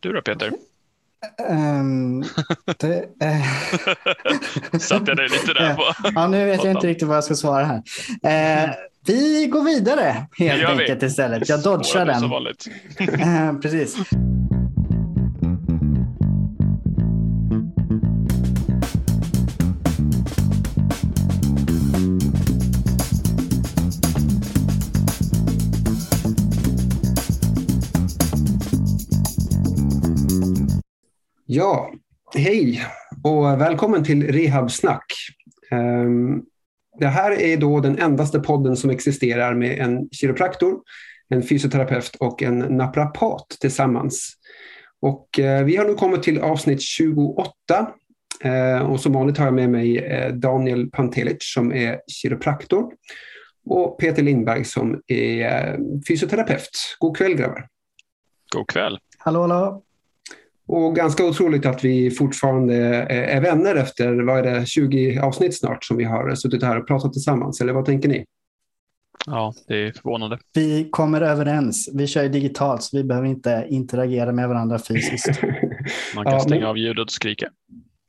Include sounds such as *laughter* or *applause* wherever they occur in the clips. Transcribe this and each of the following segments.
Du då Peter? Um, det, uh... *laughs* Satte jag dig lite där på? ja, nu vet jag inte riktigt vad jag ska svara här. Uh, vi går vidare helt enkelt vi. istället. Jag dodgar den. uh, precis. Ja, hej och välkommen till Rehabsnack. Ehm, det här är då den endaste podden som existerar med en kiropraktor, en fysioterapeut och en naprapat tillsammans. Och eh, vi har nu kommit till avsnitt 28 eh, och som vanligt har jag med mig eh, Daniel Pantelic som är kiropraktor och Peter Lindberg som är fysioterapeut. God kväll grabbar! God kväll! Hallå, hallå! Och ganska otroligt att vi fortfarande är vänner efter vad är det, 20 avsnitt snart som vi har suttit här och pratat tillsammans. Eller vad tänker ni? Ja, det är förvånande. Vi kommer överens. Vi kör digitalt så vi behöver inte interagera med varandra fysiskt. *laughs* Man kan ja, stänga men... av ljudet och skrika.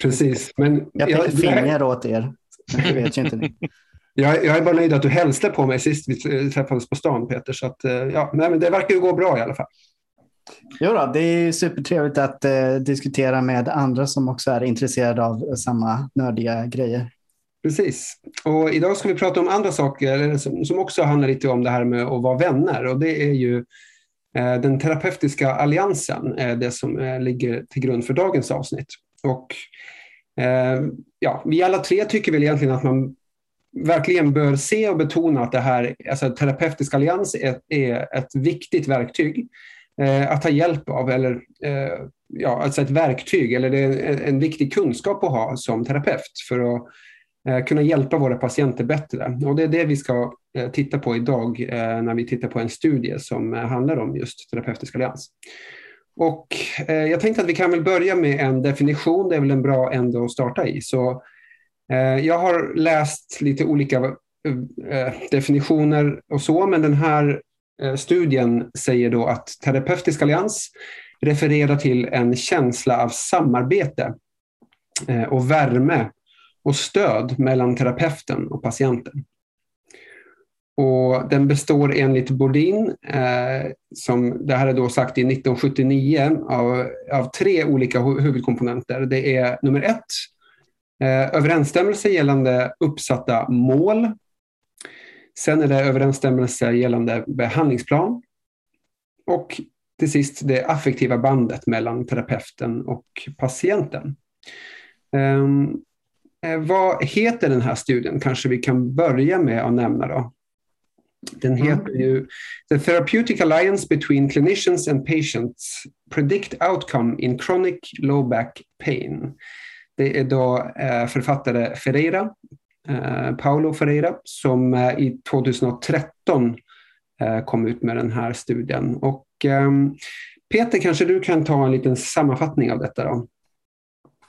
Precis. Men jag pekar finger åt er. Det vet ju inte ni. *laughs* Jag, jag är bara nöjd att du hälsade på mig sist vi träffades på stan Peter. Så att, ja, men det verkar ju gå bra i alla fall. Jo då, det är supertrevligt att eh, diskutera med andra som också är intresserade av samma nördiga grejer. Precis. Och idag ska vi prata om andra saker som, som också handlar lite om det här med att vara vänner. Och det är ju eh, den terapeutiska alliansen, eh, det som eh, ligger till grund för dagens avsnitt. Och eh, ja, vi alla tre tycker väl egentligen att man verkligen bör se och betona att det här, alltså terapeutisk allians är, är ett viktigt verktyg Eh, att ta hjälp av eller eh, ja, alltså ett verktyg eller det är en viktig kunskap att ha som terapeut för att eh, kunna hjälpa våra patienter bättre. Och det är det vi ska eh, titta på idag eh, när vi tittar på en studie som handlar om just terapeutisk allians. Och jag tänkte att vi kan väl börja med en definition, det är väl en bra ände att starta i. Så jag har läst lite olika definitioner och så, men den här Eh, studien säger då att terapeutisk allians refererar till en känsla av samarbete eh, och värme och stöd mellan terapeuten och patienten. Och den består enligt Bodin, eh, som det här är då sagt i 1979, av, av tre olika huvudkomponenter. Det är nummer ett, eh, överensstämmelse gällande uppsatta mål Sen är det överensstämmelse gällande behandlingsplan. Och till sist det affektiva bandet mellan terapeuten och patienten. Um, vad heter den här studien? Kanske vi kan börja med att nämna. Då. Den mm. heter ju The Therapeutic Alliance Between Clinicians and Patients Predict Outcome in Chronic Low Back Pain. Det är då eh, författare Ferreira Eh, Paolo Ferreira som eh, i 2013 eh, kom ut med den här studien. Och ehm, Peter, kanske du kan ta en liten sammanfattning av detta? Då?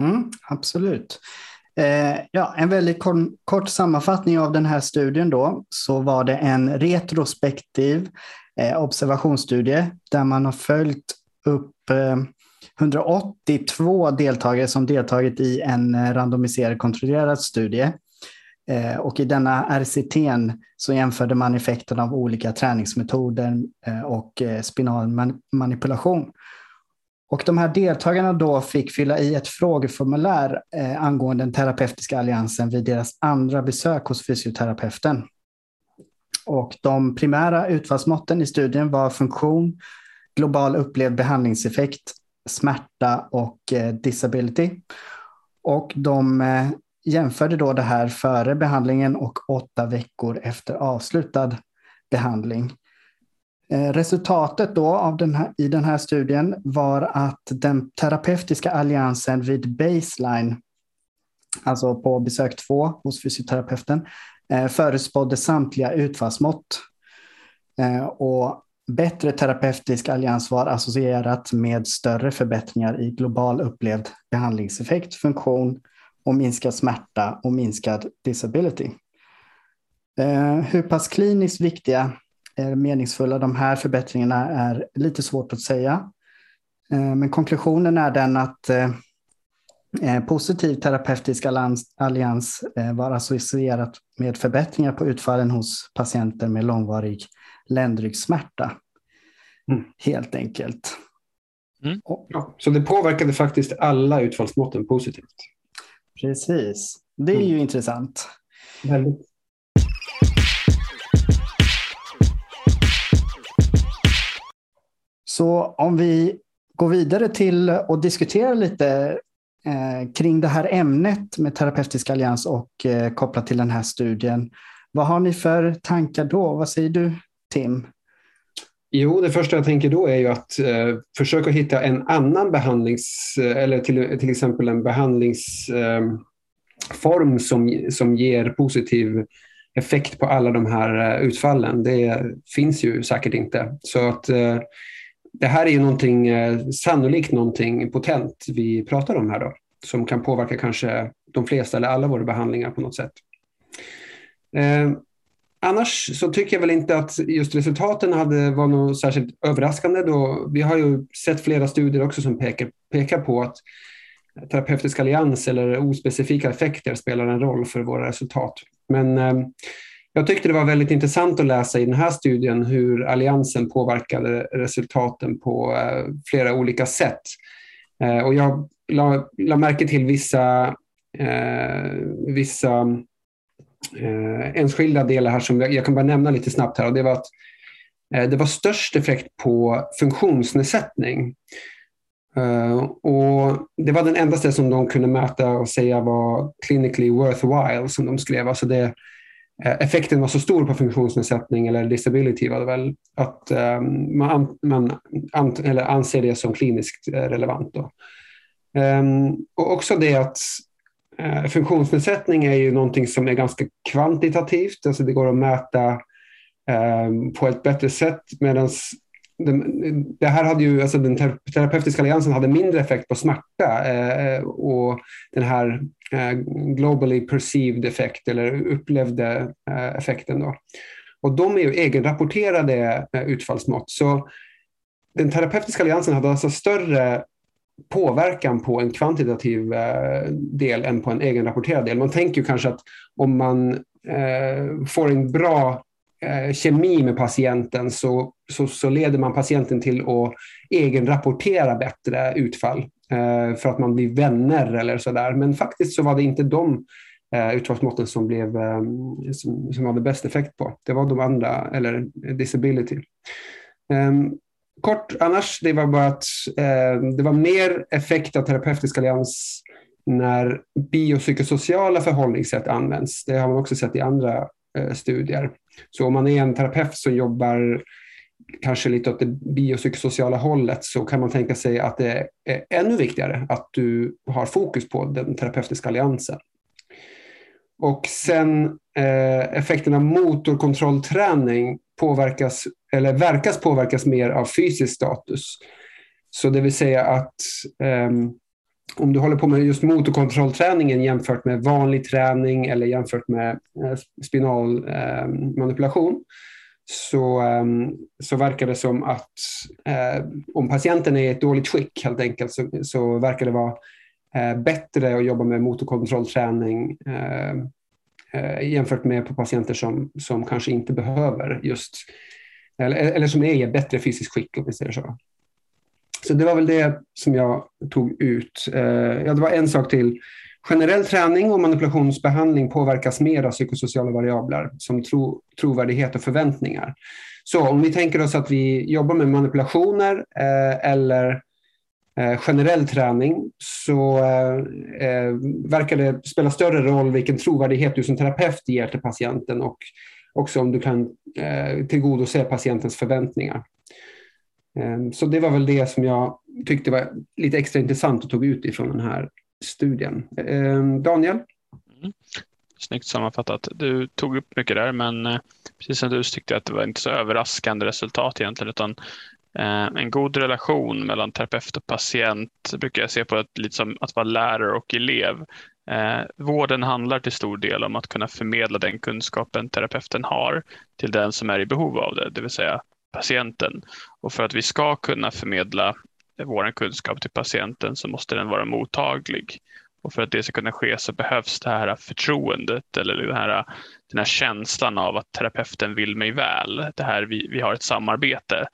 Mm, absolut. Eh, ja, en väldigt kort, sammanfattning av den här studien då, så var det en retrospektiv eh, observationsstudie där man har följt upp eh, 182 deltagare som deltagit i en randomiserad kontrollerad studie Eh, och i denna RCT så jämförde man effekten av olika träningsmetoder eh, och eh, spinal manipulation. Och de här deltagarna då fick fylla i ett frågeformulär angående den terapeutiska alliansen vid deras andra besök hos fysioterapeuten. Och de primära utfallsmåtten i studien var funktion, global upplevd behandlingseffekt, smärta och disability. Och de jämförde då det här före behandlingen och åtta veckor efter avslutad behandling. Eh, resultatet då av den här, i den här studien var att den terapeutiska alliansen vid baseline, alltså på besök två hos fysioterapeuten, eh, förutspådde samtliga utfallsmått. Eh, och bättre terapeutisk allians var associerat med större förbättringar i global upplevd behandlingseffekt, funktion, och minskad smärta och minskad disability. Eh, hur pass kliniskt viktiga eller meningsfulla de här förbättringarna är lite svårt att säga. Men konklusionen är den att positiv terapeutisk allians var associerat med förbättringar på utfallen hos patienter med långvarig ländryggsmärta. Mm. Helt enkelt. Mm. Ja, så det påverkade faktiskt alla utfallsmåtten positivt. Precis. Det är mm. ju intressant. Väldigt. Så om vi går vidare till att diskutera lite eh, kring det här ämnet med terapeutisk allians och eh, kopplat till den här studien. Vad har ni för tankar då? Vad säger du, Tim? Jo, det första jag tänker då är ju att eh, försöka hitta en annan behandlings, eh, eller till, till exempel en behandlingsform eh, som, som ger positiv effekt på alla de här eh, utfallen. Det finns ju säkert inte. Så att eh, det här är ju någonting, eh, sannolikt någonting potent vi pratar om här då, som kan påverka kanske de flesta eller alla våra behandlingar på något sätt. Eh, Annars så tycker jag väl inte att just resultaten hade var något särskilt överraskande. Då. Vi har ju sett flera studier också som pekar, pekar på att terapeutisk allians eller ospecifika effekter spelar en roll för våra resultat. Men eh, jag tyckte det var väldigt intressant att läsa i den här studien hur alliansen påverkade resultaten på eh, flera olika sätt. Eh, och jag la, la märke till vissa, eh, vissa eh, enskilda delar här som jag, jag, kan bara nämna lite snabbt här. Och det var att eh, det var störst effekt på funktionsnedsättning. Eh, och det var den enda stället som de kunde mäta och säga var clinically worthwhile, som de skrev. Alltså det, eh, effekten var så stor på funktionsnedsättning eller disability var det väl, att man, man an, eller anser det som kliniskt relevant. Då. Och också det att Eh, funktionsnedsättning är ju någonting som är ganska kvantitativt, alltså det går att mäta ehm, på ett bättre sätt medan det här hade ju, alltså den terapeutiska alliansen hade mindre effekt på smärta eh, och den här eh, globally perceived effekt eller upplevde eh, effekten. Då. Och de är ju egenrapporterade eh, utfallsmått. Så den terapeutiska alliansen hade alltså större påverkan på en kvantitativ eh, del än på en egenrapporterad del. Man tänker kanske att om man eh, får en bra eh, kemi med patienten så, så, så, leder man patienten till att egenrapportera bättre utfall för att man blir vänner eller sådär. Men faktiskt så var det inte de utfallsmåtten som, blev, som, som hade bäst effekt på. Det var de andra, eller disability. Ehm, Kort annars, det var bara att eh, det var mer effekt av terapeutisk allians när biopsykosociala förhållningssätt används. Det har man också sett i andra eh, studier. Så om man är en terapeut som jobbar kanske lite åt det biopsykosociala hållet så kan man tänka sig att det är ännu viktigare att du har fokus på den terapeutiska alliansen. Och sen eh, effekten av motorkontrollträning påverkas, eller verkas påverkas mer av fysisk status. Så det vill säga att um, om du håller på med just motorkontrollträningen jämfört med vanlig träning eller jämfört med eh, spinalmanipulation spinal ehm, manipulation så, ehm, så verkar det som att eh, om patienten är i ett dåligt skick helt enkelt så, så verkar det vara eh, bättre att jobba med motorkontrollträning Eh, jämfört med på patienter som, som kanske inte behöver just, eller, eller som är i bättre fysiskt skick om vi säger så. Så det var väl det som jag tog ut. Eh, ja, det var en sak till. Generell träning och manipulationsbehandling påverkas mer av psykosociala variabler som tro, trovärdighet och förväntningar. Så om vi tänker oss att vi jobbar med manipulationer eh, eller Eh, generell träning så eh, eh, verkar det spela större roll vilken trovärdighet du som terapeut ger till patienten och också om du kan eh, tillgodose patientens förväntningar. Eh, så det var väl det som jag tyckte var lite extra intressant och tog ut ifrån den här studien. Eh, Daniel? Mm. Snyggt sammanfattat. Du tog upp mycket där, men eh, precis som du tyckte jag att det var inte så överraskande resultat egentligen, utan Eh, en god relation mellan terapeut och patient brukar jag se på att, lite som att vara lärare och elev. Eh, vården handlar till stor del om att kunna förmedla den kunskapen terapeuten har till den som är i behov av det, det vill säga patienten. Och för att vi ska kunna förmedla vår kunskap till patienten så måste den vara mottaglig. Och för att det ska kunna ske så behövs det här förtroendet eller den här, den här känslan av att terapeuten vill mig väl. Det här, vi, vi har ett samarbete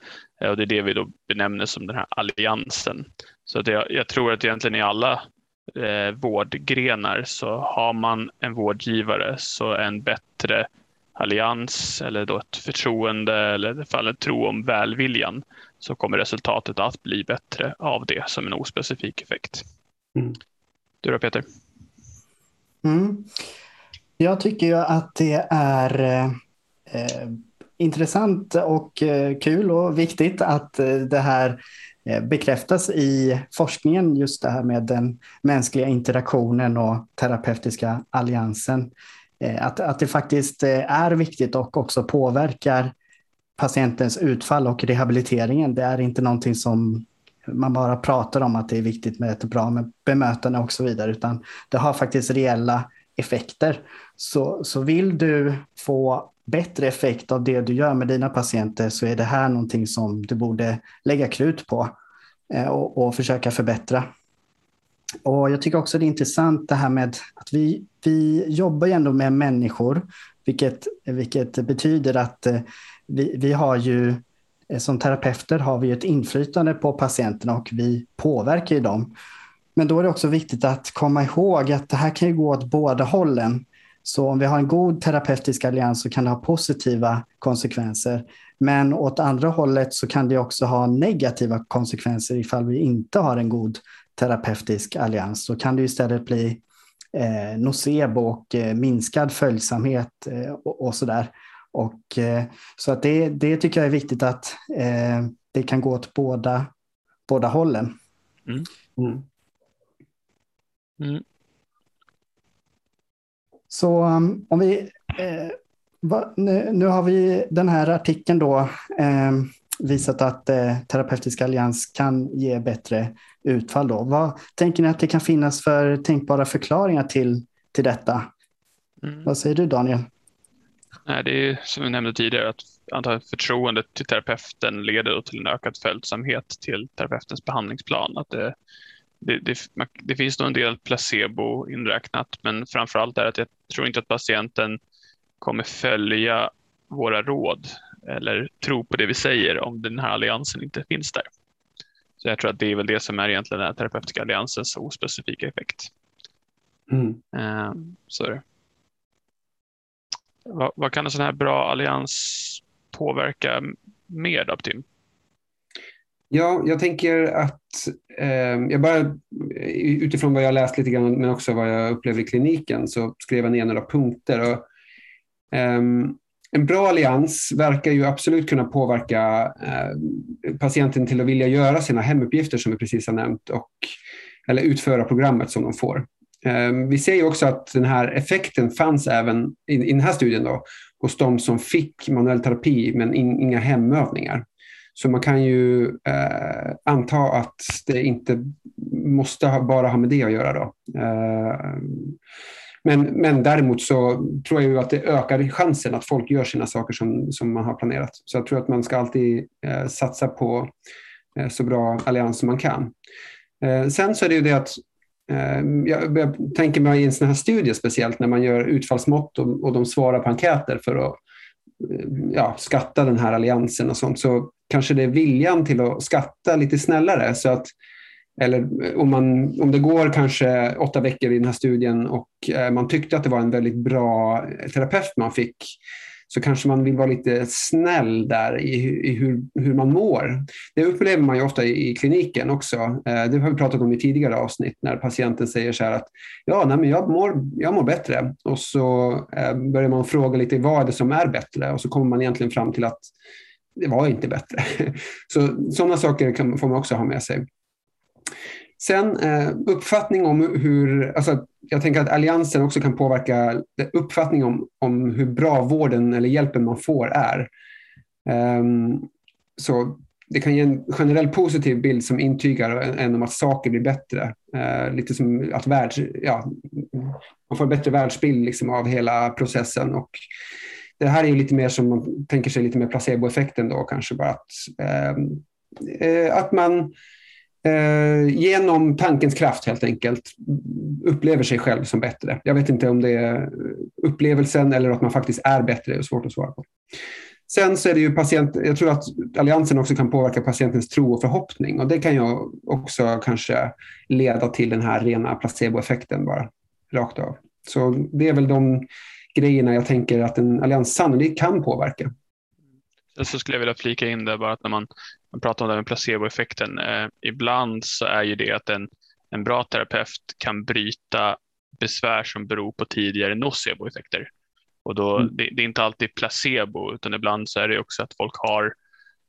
och det är det vi då benämner som den här alliansen. Så att jag, jag tror att egentligen i alla eh, vårdgrenar så har man en vårdgivare så en bättre allians eller då ett förtroende eller i alla fall en tro om välviljan så kommer resultatet att bli bättre av det som en ospecifik effekt. Mm. Du då Peter? Mm. Jag tycker ju att det är eh, intressant och eh, kul och viktigt att eh, det här eh, bekräftas i forskningen, just det här med den mänskliga interaktionen och terapeutiska alliansen. Att, att det faktiskt är viktigt och också påverkar patientens utfall och rehabiliteringen. Det är inte någonting som man bara pratar om att det är viktigt med ett bra bemötande och så vidare, utan det har faktiskt reella effekter. Så, så vill du få bättre effekt av det du gör med dina patienter så är det här någonting som du borde lägga krut på eh, och, och försöka förbättra. Och Jag tycker också det är intressant det här med att vi, vi jobbar ju ändå med människor, vilket, vilket betyder att eh, vi, vi har ju eh, som terapeuter har vi ett inflytande på patienterna och vi påverkar ju dem. Men då är det också viktigt att komma ihåg att det här kan ju gå åt båda hållen. Så om vi har en god terapeutisk allians så kan det ha positiva konsekvenser. Men åt andra hållet så kan det också ha negativa konsekvenser ifall vi inte har en god terapeutisk allians. Då kan det istället bli eh, nocebo och eh, minskad följsamhet eh, och, och sådär. Och, eh, så att det, det tycker jag är viktigt att eh, det kan gå åt båda, båda hållen. Mm. Mm. Mm. Så um, om vi... Eh, va, nu, nu, har vi den här artikeln då eh, visat att eh, terapeutisk allians kan ge bättre utfall. Då. Vad tänker ni att det kan finnas för tänkbara förklaringar till, till detta? Mm. Vad säger du Daniel? Nej, det är som vi nämnde tidigare att antagligen förtroendet till terapeuten leder till en ökad följsamhet till terapeutens behandlingsplan. Att det, det, det, det, finns nog en del placebo inräknat, men framför allt är att jag tror inte att patienten kommer följa våra råd eller tro på det vi säger om den här alliansen inte finns där. Så jag tror att det är väl det som är egentligen den terapeutiska alliansens ospecifika effekt. Mm. Ehm, så det. Vad, vad, kan en sån här bra allians påverka mer då, Tim? Ja, jag tänker att eh, jag bara eh, utifrån vad jag läst lite grann men också vad jag upplever i kliniken så skrev jag ner några punkter. Och, eh, en bra allians verkar ju absolut kunna påverka eh, patienten till att vilja göra sina hemuppgifter som vi precis har nämnt och, eller utföra programmet som de får. Eh, vi ser ju också att den här effekten fanns även i, i den här studien då, hos de som fick manuell terapi men in, inga hemövningar. Så man kan ju eh, anta att det inte måste ha, bara ha med det att göra. Då. Eh, men, men däremot så tror jag ju att det ökar chansen att folk gör sina saker som, som man har planerat. Så jag tror att man ska alltid eh, satsa på eh, så bra allians som man kan. Eh, sen så är det ju det att eh, jag, jag tänker mig i en sån här studie speciellt när man gör utfallsmått och, och de svarar på enkäter för att eh, ja, skatta den här alliansen och sånt så kanske det är viljan till att skatta lite snällare så att eller om, man, om det går kanske åtta veckor i den här studien och eh, man tyckte att det var en väldigt bra terapeut man fick så kanske man vill vara lite snäll där i, i hur, hur man mår. Det upplever man ju ofta i, i kliniken också. Eh, det har vi pratat om i tidigare avsnitt när patienten säger så här att ja, nej, men jag, mår, jag mår bättre och så eh, börjar man fråga lite vad är det som är bättre och så kommer man egentligen fram till att det var inte bättre. *laughs* Så sådana saker kan, får man också ha med sig. Sen eh, uppfattning om hur, alltså, jag tänker att alliansen också kan påverka eh, uppfattning om, om hur bra vården eller hjälpen man får är. Ehm, så det kan ge en generell positiv bild som intygar en om att saker blir bättre. Eh, lite som att världs, ja, man får en bättre världsbild liksom av hela processen. Och det här är ju lite mer som man tänker sig lite mer placeboeffekten då kanske bara att, ehm, eh, att man eh, genom tankens kraft helt enkelt upplever sig själv som bättre. Jag vet inte om det är upplevelsen eller att man faktiskt är bättre, det är svårt att svara på. Sen så är det ju patient, jag tror att alliansen också kan påverka patientens tro och förhoppning och det kan ju också kanske leda till den här rena placeboeffekten bara, rakt av. Så det är väl de grejerna jag tänker att en allians sannolikt kan påverka. Så skulle jag vilja flika in där bara att när man, man pratar om det med placeboeffekten, eh, ibland så är ju det att en, en bra terapeut kan bryta besvär som beror på tidigare noceboeffekter. Och då, mm. det, det, är inte alltid placebo, utan ibland så är det också att folk har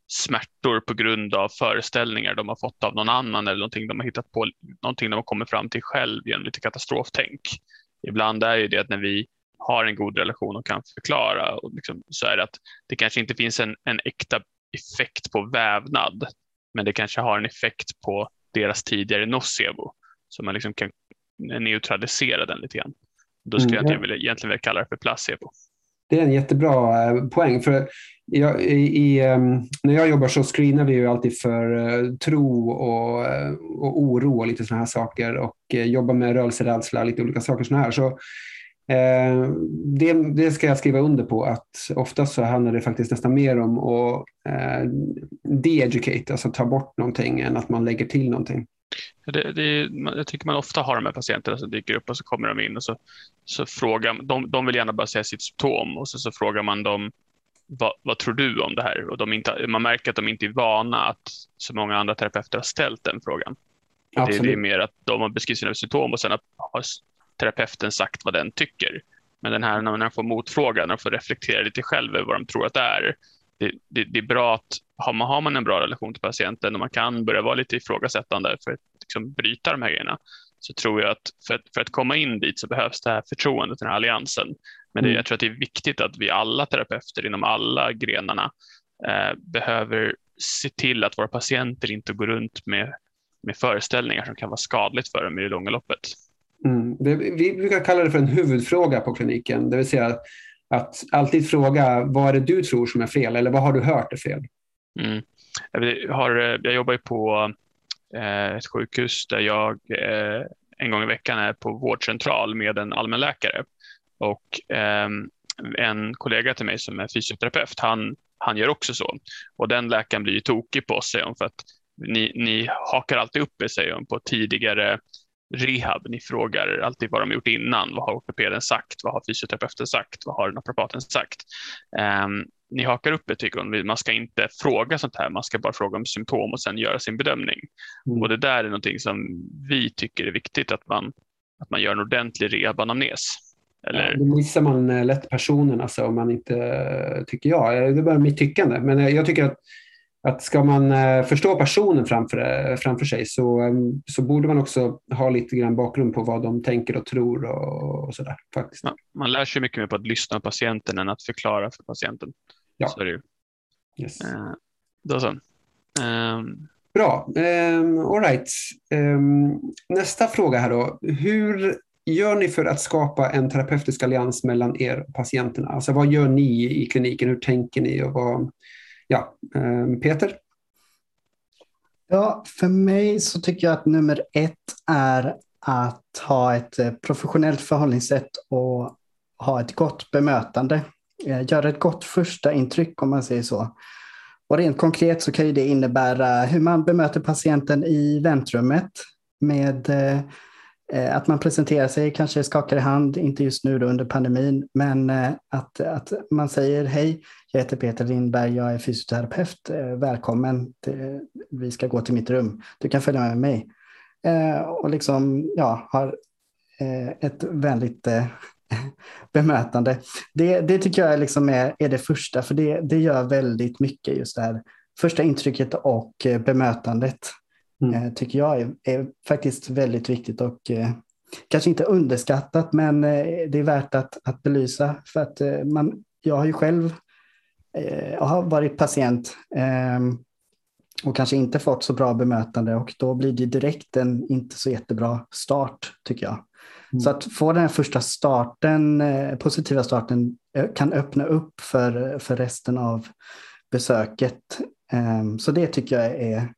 smärtor på grund av föreställningar de har fått av någon annan eller någonting de har hittat på, någonting de har kommit fram till själv genom lite katastroftänk. Ibland är ju det att när vi har en god relation och kan förklara och liksom, så är det att det kanske inte finns en, en äkta effekt på vävnad, men det kanske har en effekt på deras tidigare nocebo, så man liksom kan neutralisera den lite grann. Då skulle mm. jag vilja, egentligen vilja kalla det för placebo. Det är en jättebra eh, poäng. För jag, i, ehm, när jag jobbar så screenar vi ju alltid för uh, tro och, uh, och oro och lite sådana här saker och jobbar med rörelserädsla och lite olika saker sådana här. Så, det, det, ska jag skriva under på att oftast så handlar det faktiskt nästan mer om att uh, de-educate, alltså ta bort någonting än att man lägger till någonting. Det, det, jag tycker man ofta har de här patienterna som dyker upp och så kommer de in och så, så frågar de, de vill gärna bara säga sitt symptom och så, så frågar man dem vad, vad tror du om det här? Och de inte, man märker att de inte är vana att så många andra terapeuter har ställt den frågan. Det, det, är mer att de har beskrivit sina symptom och sen har terapeuten sagt vad den tycker. Men den här när man får motfrågan och får reflektera lite själv över vad de tror att det är. Det, det, det är bra att har man, har man en bra relation till patienten och man kan börja vara lite ifrågasättande för att liksom bryta de här grejerna så tror jag att för, att för att komma in dit så behövs det här förtroendet, den här alliansen. Men det, mm. jag tror att det är viktigt att vi alla terapeuter inom alla grenarna eh, behöver se till att våra patienter inte går runt med, med föreställningar som kan vara skadligt för dem i det långa loppet. Mm. Det, vi brukar kalla det för en huvudfråga på kliniken, det vill säga att alltid fråga vad är det du tror som är fel eller vad har du hört är fel? Mm. Jag, har, jag jobbar ju på eh, ett sjukhus där jag eh, en gång i veckan är på vårdcentral med en allmänläkare. Och eh, en kollega till mig som är fysioterapeut, han, han gör också så. Och den läkaren blir ju tokig på oss, säger hon, för att ni, ni hakar alltid upp er, säger hon, på tidigare rehab. Ni frågar alltid vad de gjort innan. Vad har ortopeden sagt? Vad har fysioterapeuten sagt? Vad har naprapaten sagt? Um, ni hakar upp tycker hon. Man ska inte fråga sånt här. Man ska bara fråga om symptom och sen göra sin bedömning. Mm. Och det där är någonting som vi tycker är viktigt att man, att man gör en ordentlig rehabanamnes. Eller? Då missar man eh, lätt personen alltså, om man inte, tycker jag. Det är bara mitt tyckande. Men eh, jag tycker att att ska man eh, förstå personen framför, eh, framför sig så, ehm, så borde man också ha lite grann bakgrund på vad de tänker och tror och, och sådär. Faktiskt. Man, man lär sig mycket mer på att lyssna på patienten än att förklara för patienten. Ja. Så är det ju. Yes. Eh, då så. Um... Bra. Um, all right. Um, nästa fråga här då. Hur gör ni för att skapa en terapeutisk allians mellan er och patienterna? Alltså vad gör ni i kliniken? Hur tänker ni? Och vad, Ja, eh, Peter? Ja, för mig så tycker jag att nummer ett är att ha ett eh, professionellt förhållningssätt och ha ett gott bemötande. Eh, göra ett gott första intryck om man säger så. Och rent konkret så kan det innebära hur man bemöter patienten i väntrummet med Eh, Eh, att man presenterar sig, kanske skakar i hand, inte just nu under pandemin, men eh, att, att man säger hej, jag heter Peter Lindberg, jag är fysioterapeut, eh, välkommen, till, vi ska gå till mitt rum, du kan följa med mig. Och liksom, ja, har ett vänligt *laughs* bemötande. Det, det tycker jag liksom är, är det första, för det, det gör väldigt mycket just det här första intrycket och bemötandet. Mm. Eh, tycker jag är, är, faktiskt väldigt viktigt och eh, kanske inte underskattat, men eh, det är värt att, att belysa. För att man, jag har ju själv eh, har varit patient ehm, och kanske inte fått så bra bemötande och då blir det direkt en inte så jättebra start tycker jag. Mm. Så att få den här första starten, positiva starten, kan öppna upp för, för resten av besöket. Ehm, så det tycker jag är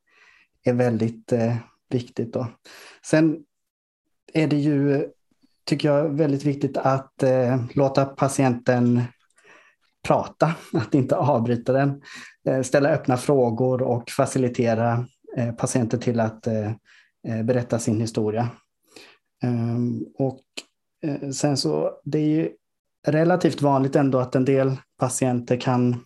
är väldigt eh, viktigt. Då. Sen är det ju, tycker jag, väldigt viktigt att eh, låta patienten prata, *laughs* att inte avbryta den. Eh, ställa öppna frågor och facilitera eh, till att eh, eh, berätta sin historia. Ehm, och eh, sen så, det är ju relativt vanligt ändå att en del patienter kan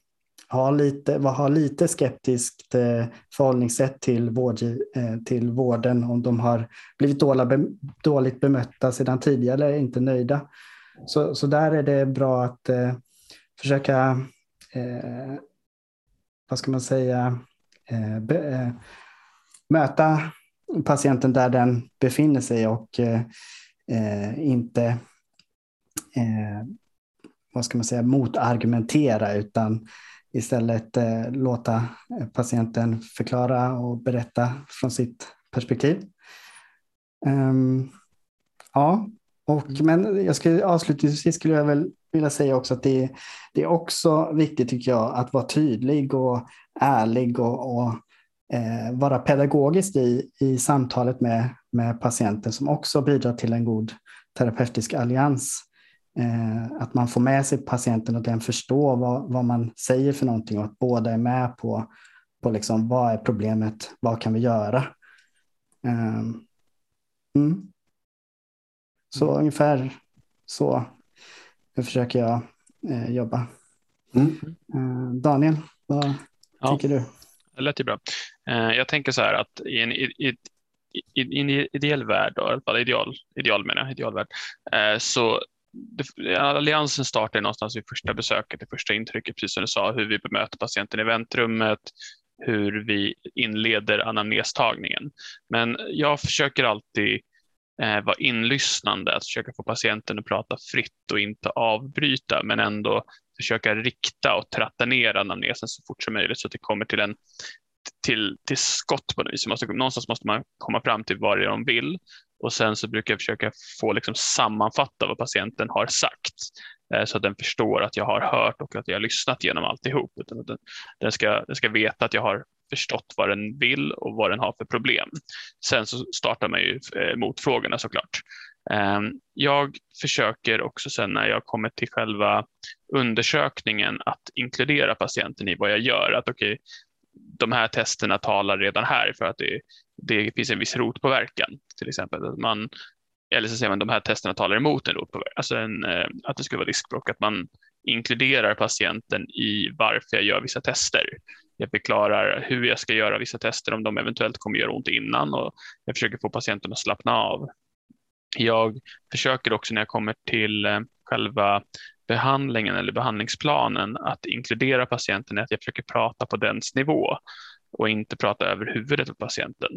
ha lite, ha lite skeptiskt eh, förhållningssätt till, vård, eh, till vården om de har blivit dåligt bemötta sedan tidigare eller är inte nöjda. Så, så där är det bra att eh, försöka, eh, vad ska man säga, eh, be, eh, möta patienten där den befinner sig och eh, eh, inte eh, vad ska man säga, motargumentera utan istället eh, låta eh, patienten förklara och berätta från sitt perspektiv. Um, ja, och, mm. men jag skulle, avslutningsvis skulle jag väl vilja säga också att det, det är också viktigt tycker jag att vara tydlig och ärlig och, och eh, vara pedagogisk i, i samtalet med, med patienten som också bidrar till en god terapeutisk allians. Eh, att man får med sig patienten och den förstår vad, vad man säger för någonting och att båda är med på, på liksom, vad är problemet, vad kan vi göra? Eh, mm. Så mm. ungefär så försöker jag eh, jobba. Mm. Eh, Daniel, vad ja, tycker du? Det lät ju bra. Eh, jag tänker så här att i en, i, i, i, en ideell värld, då, ideal, ideal menar jag, idealvärld, eh, Alliansen startar någonstans vid första besöket, det första intrycket, precis som du sa, hur vi bemöter patienten i väntrummet, hur vi inleder anamnestagningen. Men jag försöker alltid eh, vara inlyssnande, att försöka få patienten att prata fritt och inte avbryta, men ändå försöka rikta och tratta ner anamnesen så fort som möjligt så att det kommer till en till, till skott på något vis. Måste, någonstans måste man komma fram till vad det är de vill och sen så brukar jag försöka få liksom sammanfatta vad patienten har sagt eh, så att den förstår att jag har hört och att jag har lyssnat genom alltihop. Utan att den, den, ska, den ska veta att jag har förstått vad den vill och vad den har för problem. Sen så startar man ju eh, motfrågorna såklart. Ehm, jag försöker också sen när jag kommer till själva undersökningen att inkludera patienten i vad jag gör. Att okay, de här testerna talar redan här för att det, det finns en viss rotpåverkan till exempel. Att man, eller så säger man att de här testerna talar emot en rotpåverkan, alltså en, eh, att det skulle vara riskbråck, att man inkluderar patienten i varför jag gör vissa tester. Jag förklarar hur jag ska göra vissa tester, om de eventuellt kommer göra ont innan och jag försöker få patienten att slappna av. Jag försöker också när jag kommer till eh, själva behandlingen eller behandlingsplanen att inkludera patienten är att jag försöker prata på dens nivå och inte prata över huvudet på patienten.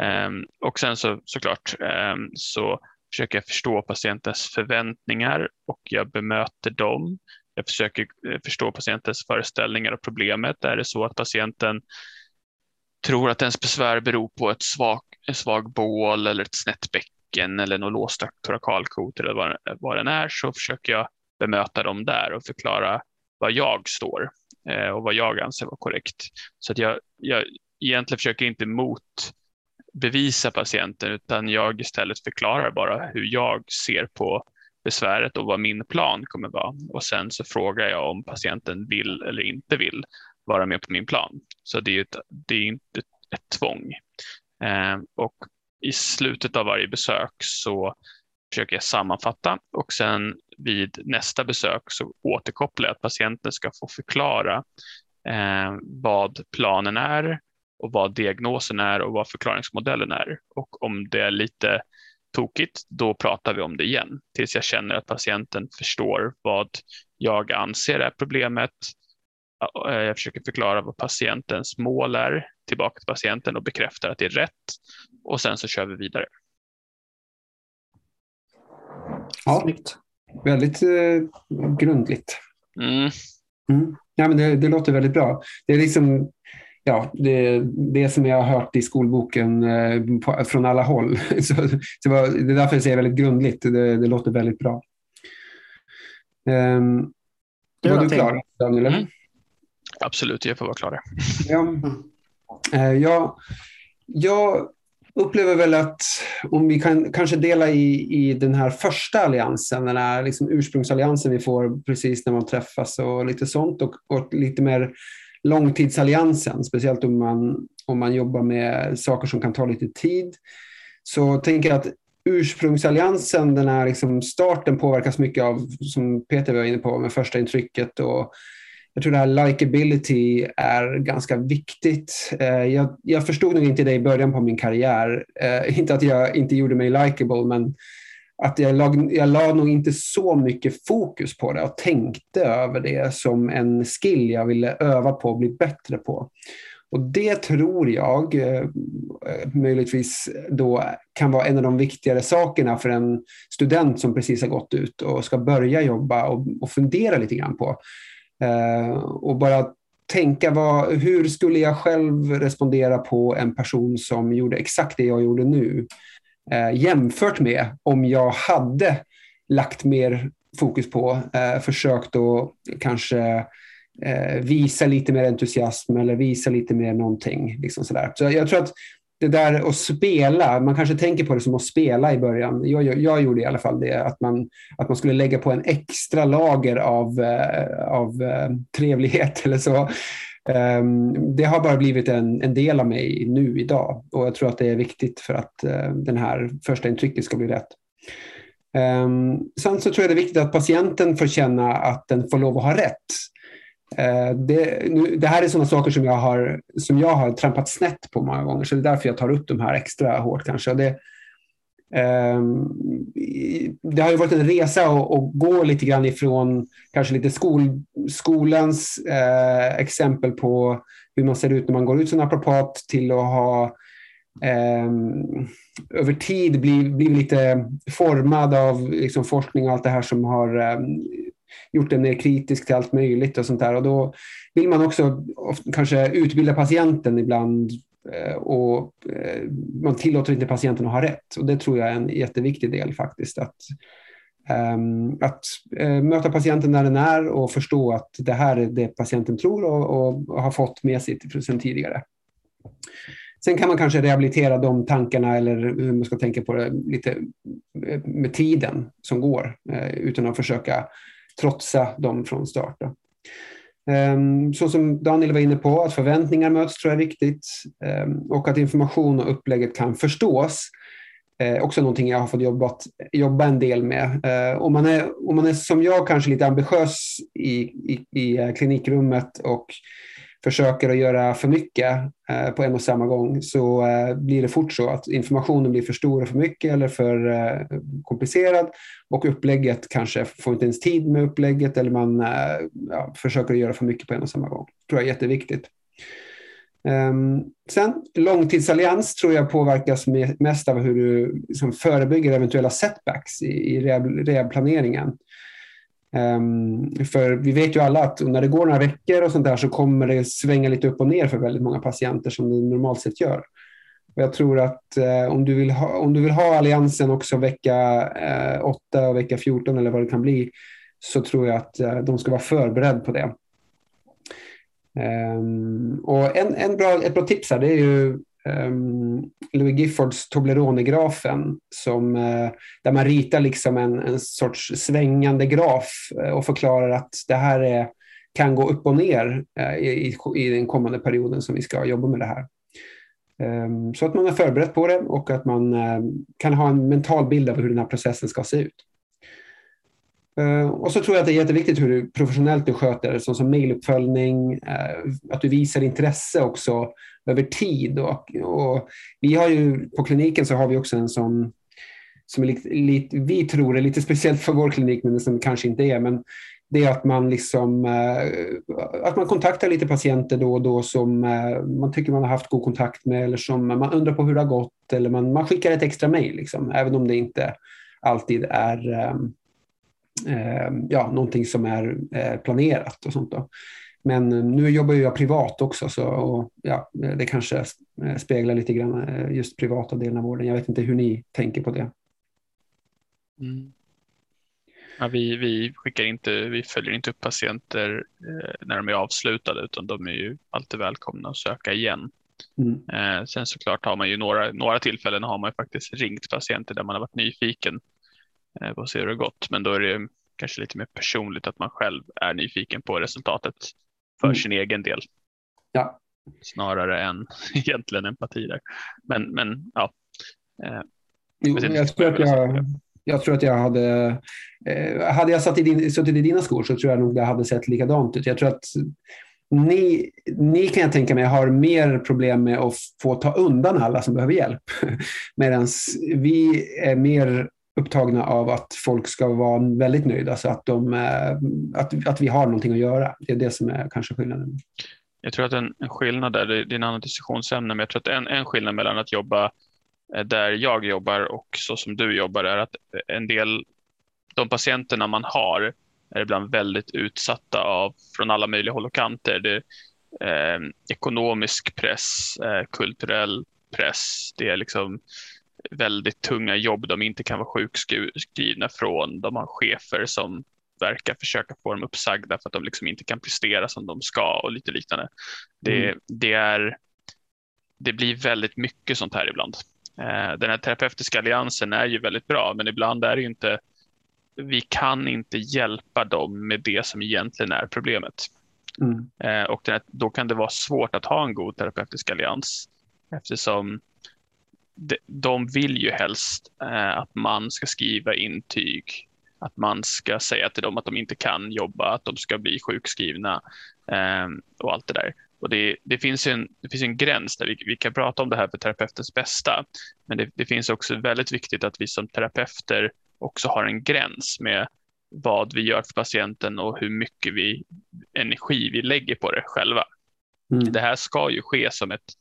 Ehm, och sen så såklart ehm, så försöker jag förstå patientens förväntningar och jag bemöter dem. Jag försöker eh, förstå patientens föreställningar och problemet. Är det så att patienten tror att ens besvär beror på ett svag, en svag bål eller ett snett bäcken eller något låst torakalkot eller vad, vad den är så försöker jag bemöta dem där och förklara var jag står eh, och vad jag anser vara korrekt. Så att jag, jag egentligen försöker inte motbevisa patienten utan jag istället förklarar bara hur jag ser på besväret och vad min plan kommer vara. Och sen så frågar jag om patienten vill eller inte vill vara med på min plan. Så det är, ett, det är inte ett tvång. Eh, och i slutet av varje besök så försöker jag sammanfatta och sen vid nästa besök så återkopplar jag att patienten ska få förklara eh, vad planen är och vad diagnosen är och vad förklaringsmodellen är. Och om det är lite tokigt, då pratar vi om det igen tills jag känner att patienten förstår vad jag anser är problemet. Eh, jag försöker förklara vad patientens mål är tillbaka till patienten och bekräftar att det är rätt och sen så kör vi vidare. Ja, Snyggt. väldigt eh, grundligt. Mm. Mm. Ja, men det, det, låter väldigt bra. Det är liksom ja, det, det som jag har hört i skolboken eh, på, från alla håll. *laughs* så, så var, det är därför jag säger väldigt grundligt. Det, det låter väldigt bra. Um, var du klar, Daniel? Mm. Absolut, jag får vara klar. Ja, uh, ja, jag upplever väl att om vi kan kanske dela i, i den här första alliansen, den här liksom ursprungsalliansen vi får precis när man träffas och lite sånt och, och lite mer långtidsalliansen, speciellt om man, om man jobbar med saker som kan ta lite tid. Så tänker jag att ursprungsalliansen, den här liksom starten påverkas mycket av, som Peter var inne på, med första intrycket och jag tror det här likability är ganska viktigt. Eh, jag, jag förstod nog inte det i början på min karriär. Eh, inte att jag inte gjorde mig likable, men att jag, lag, jag la nog inte så mycket fokus på det och tänkte över det som en skill jag ville öva på och bli bättre på. Och det tror jag eh, möjligtvis då kan vara en av de viktigare sakerna för en student som precis har gått ut och ska börja jobba och, och fundera lite grann på. Eh, och bara tänka vad, hur skulle jag själv respondera på en person som gjorde exakt det jag gjorde nu? Eh, jämfört med om jag hade lagt mer fokus på, eh, försökt att kanske eh, visa lite mer entusiasm eller visa lite mer någonting. Liksom sådär. Så jag tror att det där att spela, man kanske tänker på det som att spela i början. Jag, jag, jag, gjorde i alla fall det, att man, att man skulle lägga på en extra lager av, eh, av eh, trevlighet *laughs* eller så. Ehm, det har bara blivit en, en del av mig nu idag och jag tror att det är viktigt för att eh, den här första intrycket ska bli rätt. Ehm, sen så tror jag det är viktigt att patienten får känna att den får lov att ha rätt. Eh, det, nu, det, här är sådana saker som jag, har, som jag har trampat snett på många gånger, så det är därför jag tar upp de här extra hårt kanske. Det, eh, det har ju varit en resa att, gå lite grann ifrån kanske lite skol, skolans eh, exempel på hur man ser ut när man går ut som naprapat till att ha eh, över tid blivit bli lite formad av liksom, forskning och allt det här som har eh, gjort den mer kritisk till allt möjligt och sånt där. Och då vill man också kanske utbilda patienten ibland eh, och eh, man tillåter inte patienten att ha rätt. Och det tror jag är en jätteviktig del faktiskt. Att, ehm, att eh, möta patienten där den är och förstå att det här är det patienten tror och, och har fått med sig sedan tidigare. Sen kan man kanske rehabilitera de tankarna eller hur man ska tänka på det lite med tiden som går utan att försöka trotsa dem från start. Ehm, så som Daniel var inne på, att förväntningar möts tror jag är viktigt ehm, och att information och upplägget kan förstås. Eh, också någonting jag har fått jobbat, jobba en del med. Eh, om, man är, om man är som jag kanske lite ambitiös i, i, i eh, klinikrummet och försöker att göra för mycket eh, på en och samma gång så eh, blir det fort så att informationen blir för stor och för mycket eller för eh, komplicerad och upplägget kanske får inte ens tid med upplägget eller man eh, ja, försöker att göra för mycket på en och samma gång. Det tror jag är jätteviktigt. Ehm, sen långtidsallians tror jag påverkas mest av hur du liksom, förebygger eventuella setbacks i, i rehabplaneringen. Um, för vi vet ju alla att när det går några veckor och sånt där så kommer det svänga lite upp och ner för väldigt många patienter som det normalt sett gör. Och jag tror att eh, om, du vill ha, om du vill ha alliansen också vecka eh, 8 och vecka 14 eller vad det kan bli så tror jag att eh, de ska vara förberedda på det. Um, och en, en bra, ett bra tips här det är ju um, Louis Giffords Toblerone-grafen som, uh, där man ritar liksom en, en sorts svängande graf uh, och förklarar att det här är, kan gå upp och ner uh, i, i den kommande perioden som vi ska jobba med det här. Um, så att man är förberedd på det och att man kan ha en mental bild av hur den här processen ska se ut. Ehm, och så tror jag att det är jätteviktigt hur du professionellt du sköter det, som mejluppföljning, att du visar intresse också över tid. Och, och, vi har ju, på kliniken så har vi också en sån som är lite, lite, vi tror är lite speciellt för vår klinik, men som kanske inte är. Men det är att man, liksom, eh, att man kontaktar lite patienter då och då som eh, man tycker man har haft god kontakt med eller som man undrar på hur det har gått eller man, man skickar ett extra mejl, liksom, även om det inte alltid är eh, ja, någonting som är planerat och sånt. Då. Men eh, nu jobbar jag privat också så och, ja, det kanske eh, speglar lite grann eh, just privata delen av vården. Jag vet inte hur ni tänker på det. Mm. Ja, vi, vi, skickar inte, vi följer inte upp patienter eh, när de är avslutade utan de är ju alltid välkomna att söka igen. Mm. Eh, sen såklart har man ju några, några tillfällen har man faktiskt ringt patienter där man har varit nyfiken eh, på att se hur det gått. Men då är det kanske lite mer personligt att man själv är nyfiken på resultatet för mm. sin egen del. Ja. Snarare än *laughs* egentligen empati där. Men, men ja. Eh, jo, jag, jag, tror att jag, jag tror att jag hade, eh, hade jag satt i din, suttit i dina skor så tror jag nog det hade sett likadant ut. Jag tror att ni, ni kan jag tänka mig har mer problem med att få ta undan alla som behöver hjälp. *laughs* Medan vi är mer upptagna av att folk ska vara väldigt nöjda, så att, de, eh, att, att vi har någonting att göra. Det är det som är kanske skillnaden. Jag tror att en, en skillnad där, det är en annan diskussionsämne, men jag tror att en, en skillnad mellan att jobba eh, där jag jobbar och så som du jobbar är att eh, en del, de patienterna man har är ibland väldigt utsatta av från alla möjliga håll och kanter. Det är, eh, ekonomisk press, eh, kulturell press, det är liksom väldigt tunga jobb de inte kan vara sjukskrivna från. De har chefer som verkar försöka få dem uppsagda för att de liksom inte kan prestera som de ska och lite liknande. Det, mm. det, är, det blir väldigt mycket sånt här ibland. Eh, den här terapeutiska alliansen är ju väldigt bra, men ibland är det inte vi kan inte hjälpa dem med det som egentligen är problemet. Mm. Eh, och här, då kan det vara svårt att ha en god terapeutisk allians eftersom de, vill ju helst eh, att man ska skriva intyg, att man ska säga till dem att de inte kan jobba, att de ska bli sjukskrivna eh, och allt det där. Och det, det, finns en, det finns en gräns där vi, vi kan prata om det här för terapeutens bästa, men det, det finns också väldigt viktigt att vi som terapeuter också har en gräns med vad vi gör för patienten och hur mycket vi, energi vi lägger på det själva. Mm. Det här ska ju ske som ett,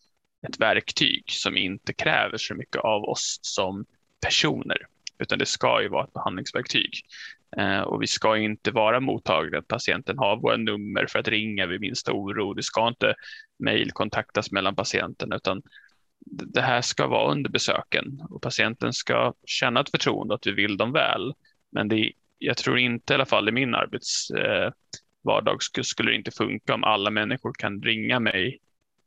ett verktyg som inte kräver så mycket av oss som personer, utan det ska ju vara ett behandlingsverktyg. Eh, och vi ska inte vara mottagliga att patienten har våra nummer för att ringa vid minsta oro. Det ska inte mejl kontaktas mellan patienten, utan det här ska vara under besöken och patienten ska känna ett förtroende att vi vill dem väl. Men det, jag tror inte i alla fall i min arbetsvardag eh, skulle det inte funka om alla människor kan ringa mig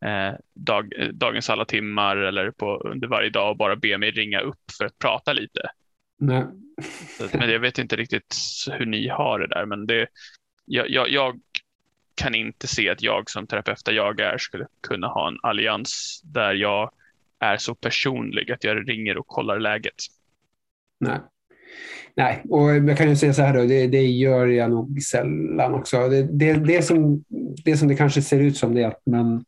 eh, dag, dagens alla timmar eller på, under varje dag och bara be mig ringa upp för att prata lite. Nej. men jag vet inte riktigt hur ni har det där, men det, jag, jag, jag kan inte se att jag som terapeut där jag är skulle kunna ha en allians där jag är så personlig att jag ringer och kollar läget. Nej. Nej, och jag kan ju säga så här då, det, det gör jag nog sällan också. Det, det, det, som, det som det kanske ser ut som det är att man, eh,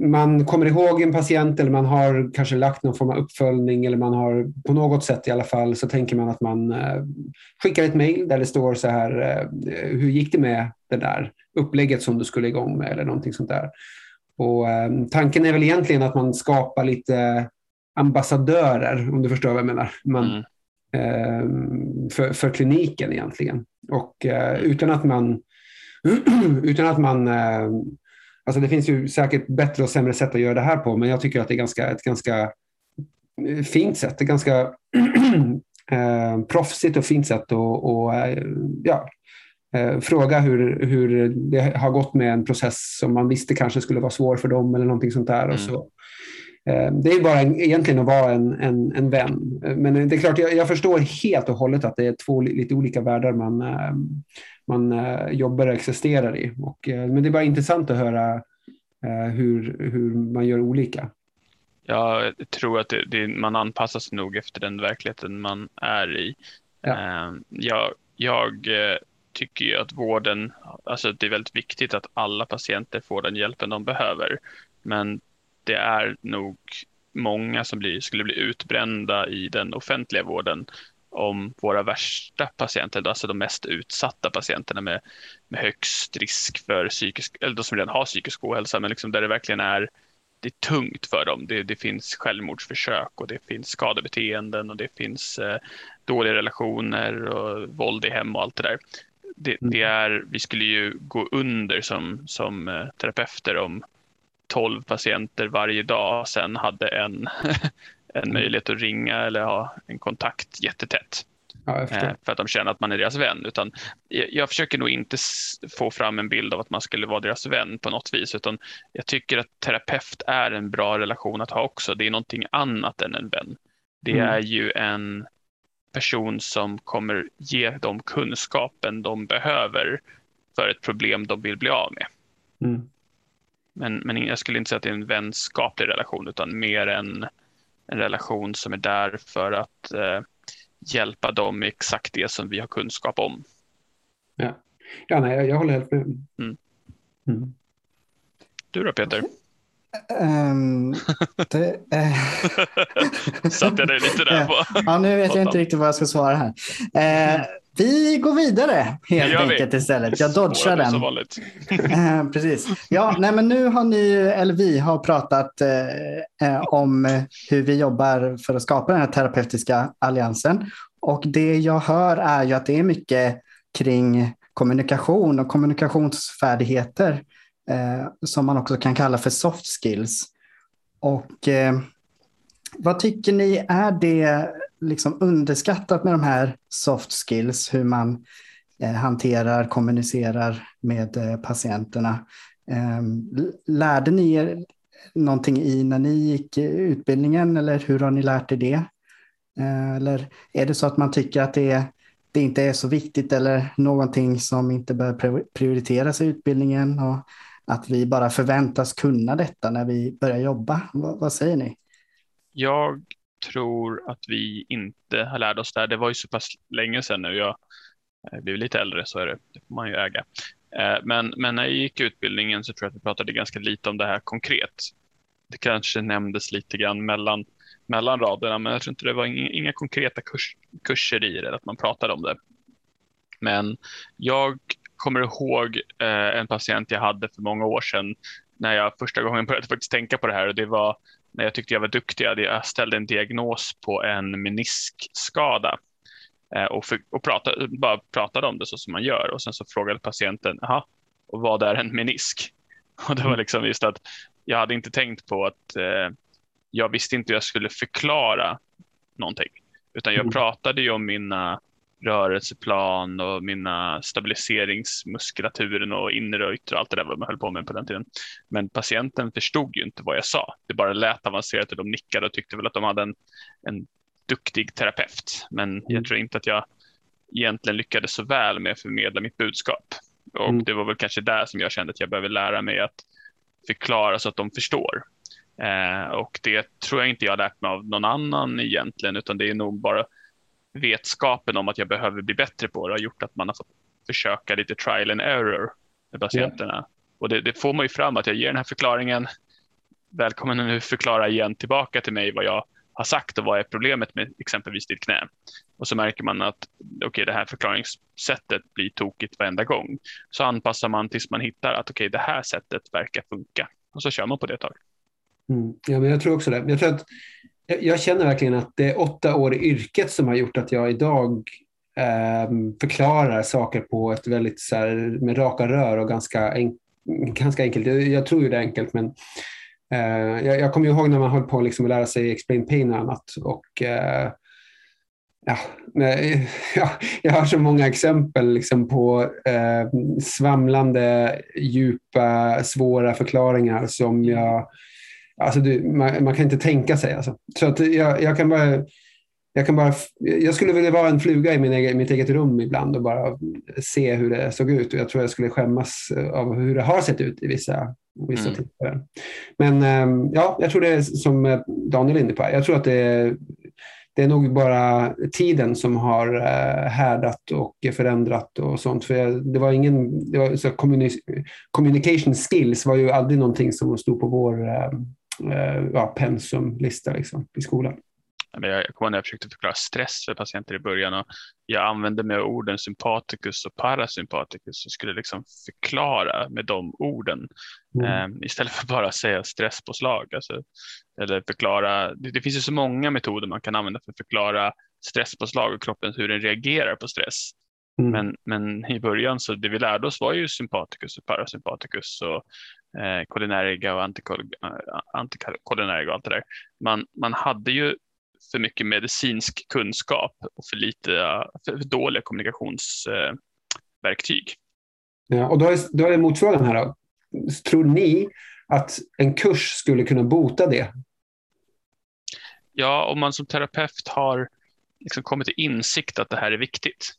man kommer ihåg en patient eller man har kanske lagt någon form av uppföljning eller man har på något sätt i alla fall så tänker man att man eh, skickar ett mejl där det står så här, eh, hur gick det med det där upplägget som du skulle igång med eller någonting sånt där. Och, eh, tanken är väl egentligen att man skapar lite ambassadörer, om du förstår vad jag menar. Man, mm. eh, för, för kliniken egentligen. Och eh, utan att man... *clears throat* utan att man eh, alltså det finns ju säkert bättre och sämre sätt att göra det här på, men jag tycker att det är ganska, ett ganska eh, fint sätt. Ett ganska *clears throat* eh, proffsigt och fint sätt att och, eh, ja, eh, fråga hur, hur det har gått med en process som man visste kanske skulle vara svår för dem eller någonting sånt där. Mm. Och så, det är bara en, egentligen att vara en, en, en vän. Men det är klart, jag, jag, förstår helt och hållet att det är två lite olika världar man, eh, man eh, jobbar och existerar i. Och, eh, men det är bara intressant att höra eh, hur, hur man gör olika. Jag tror att det, det, man anpassar sig nog efter den verkligheten man är i. Ja. Jag, jag tycker ju att vården, alltså det är väldigt viktigt att alla patienter får den hjälpen de behöver. Men det är nog många som blir, skulle bli utbrända i den offentliga vården om våra värsta patienter, alltså de mest utsatta patienterna med, med högst risk för psykisk, eller de som redan har psykisk ohälsa, men liksom där det verkligen är det är tungt för dem. Det, det finns självmordsförsök och det finns skadebeteenden och det finns eh, dåliga relationer och våld i hem och allt det där det, mm. det, är, vi skulle ju gå under som, som eh, terapeuter om 12 patienter varje dag sen hade en, *laughs* en mm. möjlighet att ringa eller ha en kontakt jättetätt. Ja, eh, för att de känner att man är deras vän. Utan jag, jag försöker nog inte få fram en bild av att man skulle vara deras vän på något vis. Utan jag tycker att terapeut är en bra relation att ha också. Det är någonting annat än en vän. Det mm. är ju en person som kommer ge dem kunskapen de behöver för ett problem de vill bli av med. Mm. Men, men jag skulle inte säga att det är en vänskaplig relation utan mer en, en relation som är där för att eh, hjälpa dem med exakt det som vi har kunskap om. Ja, ja nej, jag, jag håller helt med. Mm. Mm. Du då Peter? Um, det, uh... *laughs* Satte jag dig lite där på? ja, nu vet jag inte riktigt vad jag ska svara här. Uh, vi går vidare helt enkelt istället. Jag dodgar den. uh, *laughs* precis. Ja, nej, men nu har ni, eller vi har pratat uh, om hur vi jobbar för att skapa den här terapeutiska alliansen. Och det jag hör är ju att det är mycket kring kommunikation och kommunikationsfärdigheter eh, som man också kan kalla för soft skills. Och eh, vad tycker ni, är det liksom underskattat med de här soft skills, hur man eh, hanterar, kommunicerar med eh, patienterna? Eh, lärde ni er någonting i när ni gick eh, utbildningen eller hur har ni lärt er det? Eh, eller är det så att man tycker att det, det inte är så viktigt eller någonting som inte bör prioriteras i utbildningen? Och att vi bara förväntas kunna detta när vi börjar jobba. vad, vad säger ni? Jag tror att vi inte har lärt oss det. Det var ju så pass länge sedan nu. Jag eh, blev lite äldre, så är det. Det får man ju äga. Eh, men, men när jag gick utbildningen så tror jag att vi pratade ganska lite om det här konkret. Det kanske nämndes lite grann mellan, mellan raderna, men jag tror inte det var inga, inga konkreta kurs, kurser i det, att man pratade om det. Men jag kommer ihåg eh, en patient jag hade för många år sedan när jag första gången började faktiskt tänka på det här och det var när jag tyckte jag var duktig. Jag ställde en diagnos på en meniskskada eh, och, för, och pratade, bara pratade om det så som man gör och sen så frågade patienten, jaha, och vad är en menisk? *laughs* Och det var liksom just att jag hade inte tänkt på att eh, jag visste inte hur jag skulle förklara någonting, utan jag mm. pratade ju om mina rörelseplan och mina stabiliseringsmuskulaturen och inre och yttre, allt det där vad man höll på med på den tiden. Men patienten förstod ju inte vad jag sa. Det bara lät avancerat och de nickade och tyckte väl att de hade en, en duktig terapeut. Men mm. jag tror inte att jag egentligen lyckades så väl med att förmedla mitt budskap. Och mm. det var väl kanske där som jag kände att jag behöver lära mig att förklara så att de förstår. Eh, och det tror jag inte jag har lärt mig av någon annan egentligen, utan det är nog bara vetskapen om att jag behöver bli bättre på det har gjort att man har fått försöka lite trial and error med patienterna. Yeah. Och det, det, får man ju fram att jag ger den här förklaringen. Välkommen nu förklara igen tillbaka till mig vad jag har sagt och vad är problemet med exempelvis ditt knä. Och så märker man att okay, det här förklaringssättet blir tokigt varenda gång. Så anpassar man tills man hittar att okay, det här sättet verkar funka. Och så kör man på det ett tag. Mm. Ja, men jag tror också det. Jag tror att jag känner verkligen att det är åtta år i yrket som har gjort att jag idag eh, förklarar saker på ett väldigt så här, med raka rör och ganska, en, ganska enkelt. Jag tror ju det är enkelt men eh, jag, jag kommer ihåg när man höll på liksom att lära sig explain pain och annat. Och, eh, ja, *laughs* ja, jag har så många exempel liksom på eh, svamlande, djupa, svåra förklaringar som jag Alltså du, man, man, kan inte tänka sig. Alltså. Så att jag, jag, kan bara, jag, kan bara, jag skulle vilja vara en fluga i min egen, mitt eget rum ibland och bara se hur det såg ut. Och jag tror jag skulle skämmas av hur det har sett ut i vissa, vissa mm. tillfällen. Men ehm, ja, jag tror det är som Daniel är inne på. Jag tror att det är, det är nog bara tiden som har eh, härdat och förändrat och sånt. För det var ingen, det var, så communication skills var ju aldrig någonting som stod på vår ehm, Eh, ja, pensumlista liksom, i skolan. Jag kommer när jag försökte förklara stress för patienter i början och jag använde mig av orden sympaticus och parasympaticus och skulle liksom förklara med de orden mm. um, istället för bara säga stresspåslag. Alltså, eller förklara, det, det, finns ju så många metoder man kan använda för att förklara stresspåslag och kroppen hur den reagerar på stress. Mm. Men, men i början så det vi lärde oss var ju sympaticus och parasympaticus och eh, kolinäriga och antikolinerga och allt det där. Man, man hade ju för mycket medicinsk kunskap och för lite för dåliga kommunikationsverktyg. Ja, och då är, då är motfrågan här då. Tror ni att en kurs skulle kunna bota det? Ja, om man som terapeut har liksom kommit till insikt att det här är viktigt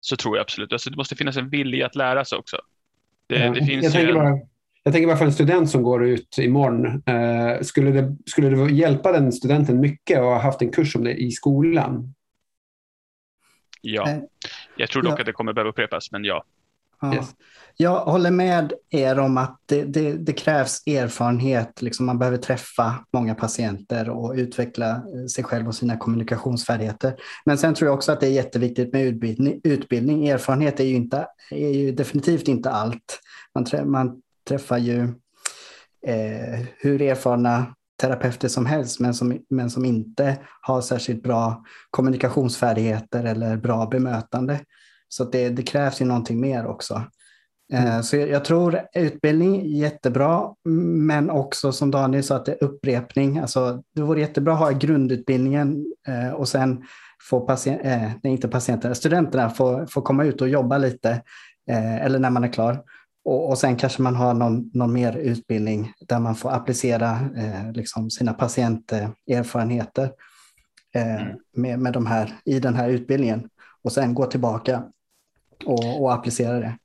så tror jag absolut. Alltså, det måste finnas en vilja att lära sig också. Det, ja, det finns jag, tänker en... bara, jag tänker bara för en student som går ut imorgon. Eh, skulle, det, skulle det hjälpa den studenten mycket att ha haft en kurs om det i skolan? Ja, Eh, jag tror dock ja. att det kommer behöva upprepas, men ja. Ja. Yes. Jag håller med er om att det, det, det krävs erfarenhet. Liksom man behöver träffa många patienter och utveckla eh, sig själv och sina kommunikationsfärdigheter. Men sen tror jag också att det är jätteviktigt med utbildning. utbildning. Erfarenhet är ju, inte, är ju definitivt inte allt. Man, trä, man träffar ju eh, hur erfarna terapeuter som helst, men som, men som inte har särskilt bra kommunikationsfärdigheter eller bra bemötande. Så det, det krävs ju någonting mer också. Eh, Så jag, jag tror utbildning är jättebra, men också som Daniel sa, att det är upprepning. Alltså, det vore jättebra att ha grundutbildningen eh, och sen få patient, eh, nej, inte patienterna, studenterna få, få komma ut och jobba lite, eh, eller när man är klar. Och, och sen kanske man har någon, någon mer utbildning där man får applicera liksom sina patienterfarenheter Mm. med, med de här, i den här utbildningen. Och sen gå tillbaka och, och applicera det.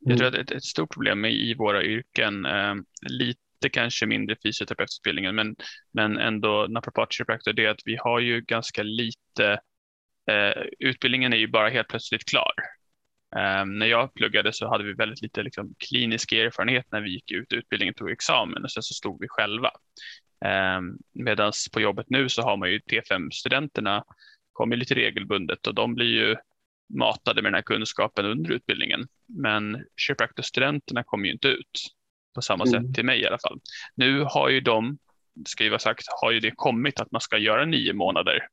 Jag tror att ett, ett stort problem i, våra yrken, eh, lite kanske mindre fysioterapeututbildningen, men, men ändå naprapat det är att vi har ju ganska lite, eh, utbildningen är ju bara helt plötsligt klar. Eh, när jag pluggade så hade vi väldigt lite liksom, klinisk erfarenhet när vi gick ut utbildningen tog examen och sen så stod vi själva. Eh, Medan på jobbet nu så har man ju T5-studenterna kommer lite regelbundet och de blir ju matade med den här kunskapen under utbildningen. Men kiropraktorstudenterna kommer ju inte ut på samma Mm. sätt till mig i alla fall. Nu har ju de, ska ju sagt, har ju det kommit att man ska göra nio månader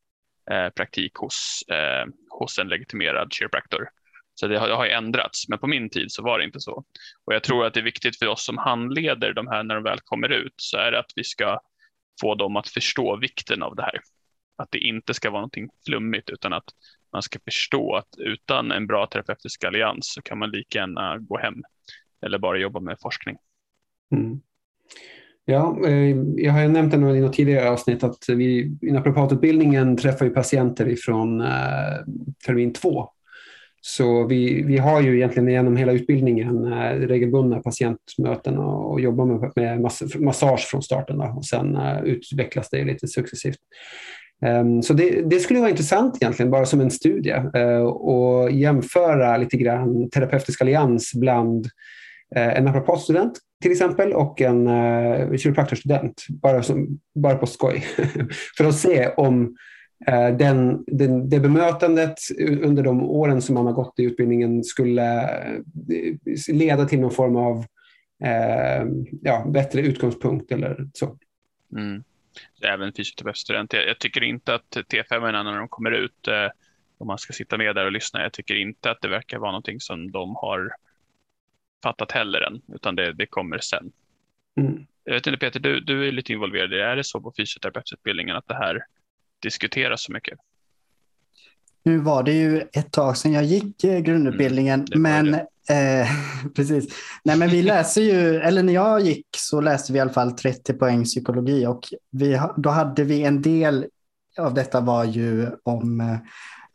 eh, praktik hos, eh, hos en legitimerad kiropraktor. Så det har, det har ju ändrats, men på min tid så var det inte så. Och jag tror att det är viktigt för oss som handleder de här när de väl kommer ut, så är det att vi ska få dem att förstå vikten av det här. Att det inte ska vara någonting flummigt, utan att man ska förstå att utan en bra terapeutisk allians så kan man lika gärna gå hem eller bara jobba med forskning. Mm. Ja, eh, jag har ju nämnt det i något tidigare avsnitt att vi i naprapatutbildningen träffar ju patienter ifrån eh, termin två. Så vi, vi har ju egentligen genom hela utbildningen eh, regelbundna patientmöten och, och jobbar med, med massage från starten då, och sen eh, utvecklas det lite successivt. Ehm, så det, det, skulle vara intressant egentligen, bara som en studie, eh, och jämföra lite grann terapeutisk allians bland eh, en naprapatstudent till exempel och en eh, kiropraktorstudent, bara, som, bara på skoj. *laughs* För att se om den, den, det bemötandet under de åren som man har gått i utbildningen skulle leda till någon form av ja, bättre utgångspunkt eller så. Mm även fysioterapeutstudent. Jag, jag tycker inte att T5 när de kommer ut, eh, om man ska sitta med där och lyssna, jag tycker inte att det verkar vara någonting som de har fattat heller än, utan det, det kommer sen. Mm. Jag vet inte Peter, du, du är lite involverad i det. Är det så på fysioterapeututbildningen att det här diskuteras så mycket? Nu var det ju ett tag sedan jag gick eh, grundutbildningen, Mm, men eh, *laughs* precis. Nej, men vi *laughs* läser ju, eller när jag gick så läste vi i alla fall 30 poäng psykologi och vi, då hade vi en del av detta var ju om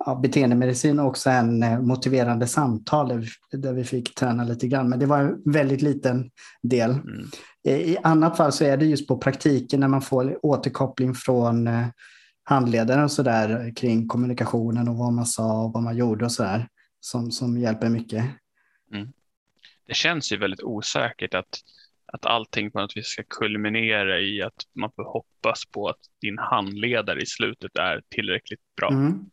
ja, beteendemedicin och sen motiverande samtal där vi, där vi fick träna lite grann. Men det var en väldigt liten del. Mm. I annat fall så är det just på praktiken när man får återkoppling från handledaren och så där kring kommunikationen och vad man sa och vad man gjorde och så där som, som hjälper mycket. Mm. Det känns ju väldigt osäkert att, att allting på något vis ska kulminera i att man får hoppas på att din handledare i slutet är tillräckligt bra. Mm.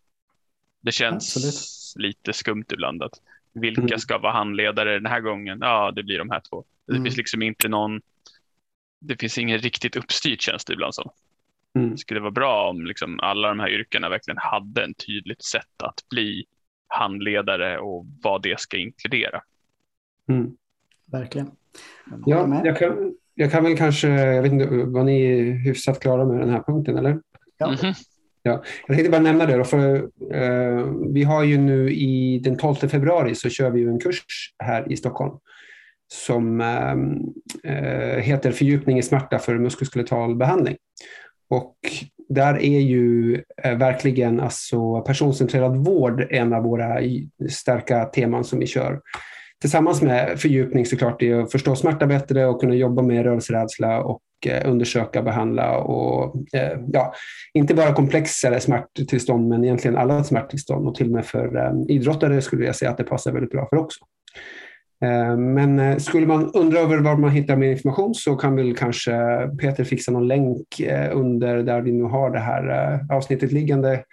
Det känns Absolut. lite skumt ibland att vilka Mm. ska vara handledare den här gången? Ja, det blir de här två. Det Mm. finns liksom inte någon. Det finns ingen riktigt uppstyrt känns det ibland som. Mm. Det skulle vara bra om liksom alla de här yrkena verkligen hade en tydligt sätt att bli handledare och vad det ska inkludera. Mm. Verkligen. Ja, jag kan, jag kan väl kanske, jag vet inte, var ni hyfsat klara med den här punkten eller? Ja. Mhm. Ja, jag tänkte bara nämna det. Då, för, eh, vi har ju nu i den 12 februari så kör vi ju en kurs här i Stockholm som eh, heter Fördjupning i smärta för muskuloskeletal behandling. Och där är ju eh, verkligen alltså personcentrerad vård en av våra starka teman som vi kör. Tillsammans med fördjupning såklart i att förstå smärta bättre och kunna jobba med rörelserädsla och eh, undersöka, behandla och eh, ja, inte bara komplexare smärttillstånd men egentligen alla smärttillstånd och till och med för eh, idrottare skulle jag säga att det passar väldigt bra för också. Men skulle man undra över var man hittar mer information så kan väl kanske Peter fixa någon länk under där vi nu har det här avsnittet liggande.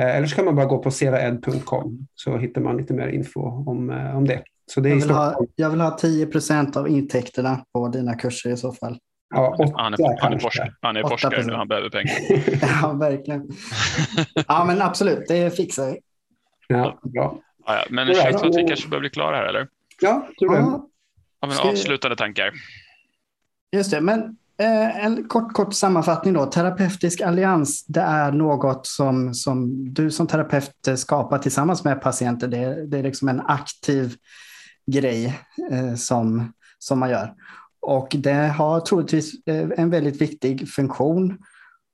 Eller så kan man bara gå på seraed.com så hittar man lite mer info om, om det. Så det jag, vill ha, jag vill ha 10 procent av intäkterna på dina kurser i så fall. Ja, åtta, han, är, han, är forskare, han är forskare nu, han behöver pengar. *laughs* ja, verkligen. *laughs* Ja, men absolut, det fixar vi. Ja, bra. Ja, ja. Men det känns som att vi kanske börjar bli klara här, eller? Ja, tror det. Ja. Vi avslutande tankar? Just det, men eh, en kort, kort sammanfattning då. Terapeutisk allians, det är något som, som du som terapeut skapar tillsammans med patienter. Det, det är liksom en aktiv grej eh, som, som man gör. Och det har troligtvis eh, en väldigt viktig funktion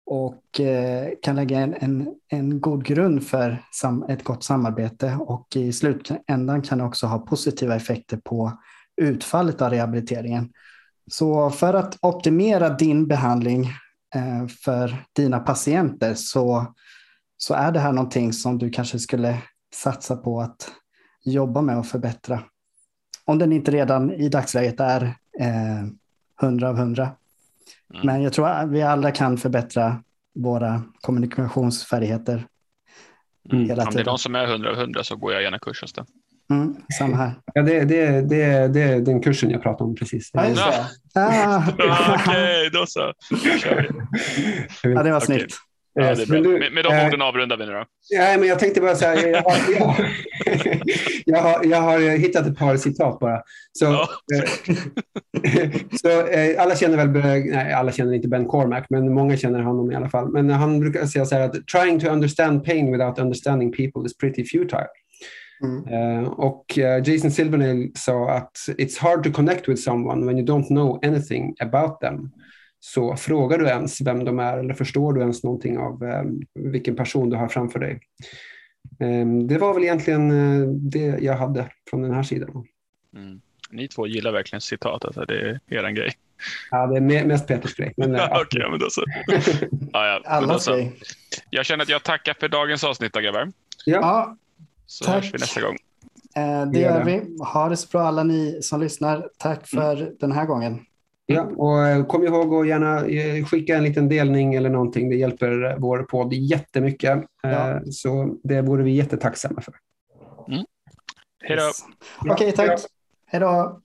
och eh, kan lägga en, en, en god grund för sam, ett gott samarbete och i slutändan kan det också ha positiva effekter på utfallet av rehabiliteringen. Så för att optimera din behandling eh, för dina patienter så, så är det här någonting som du kanske skulle satsa på att jobba med och förbättra. Om den inte redan i dagsläget är eh, 100 av 100. Mm. Men jag tror att vi alla kan förbättra våra kommunikationsfärdigheter. Mm. Hela Om det är någon som är 100 av 100 så går jag gärna kurs hos den. Mm, samma här. Ja, det, det, det, det är den kursen jag pratar om precis. Ja, just det. Ah. *laughs* Okej, okay, då så. Ja, det var snyggt. Ja. Du, med, med de äh, orden avrundar vi nu då. Ja, men jag tänkte bara här, jag har, jag, *laughs* jag, har, jag har hittat ett par citat bara. Så, ja. Eh, *laughs* så eh, alla känner väl, nej alla känner inte Ben Cormack, men många känner honom i alla fall. Men han brukar säga så här att trying to understand pain without understanding people is pretty futile. Mm. Uh, och Jason Silvernail sa att it's hard to connect with someone when you don't know anything about them. Så frågar du ens vem de är eller förstår du ens någonting av um, vilken person du har framför dig? Um, det var väl egentligen uh, det jag hade från den här sidan. Mm. Ni två gillar verkligen citat, alltså det är er grej. Ja, det är mest Peters grej. Men, *laughs* Okej, okay, men då så. *laughs* ja, ja, då så. Jag känner att jag tackar för dagens avsnitt, grabbar. Ja. Så Tack. hörs vi nästa gång. Eh, det gör vi. Ha det så bra alla ni som lyssnar. Tack för mm. den här gången. Ja, och eh, kom ihåg att gärna eh, skicka en liten delning eller någonting. Det hjälper vår podd jättemycket. Ja. Så det vore vi jättetacksamma för. Mm. Hej då. Yes. Okej, okay, tack. Hej då.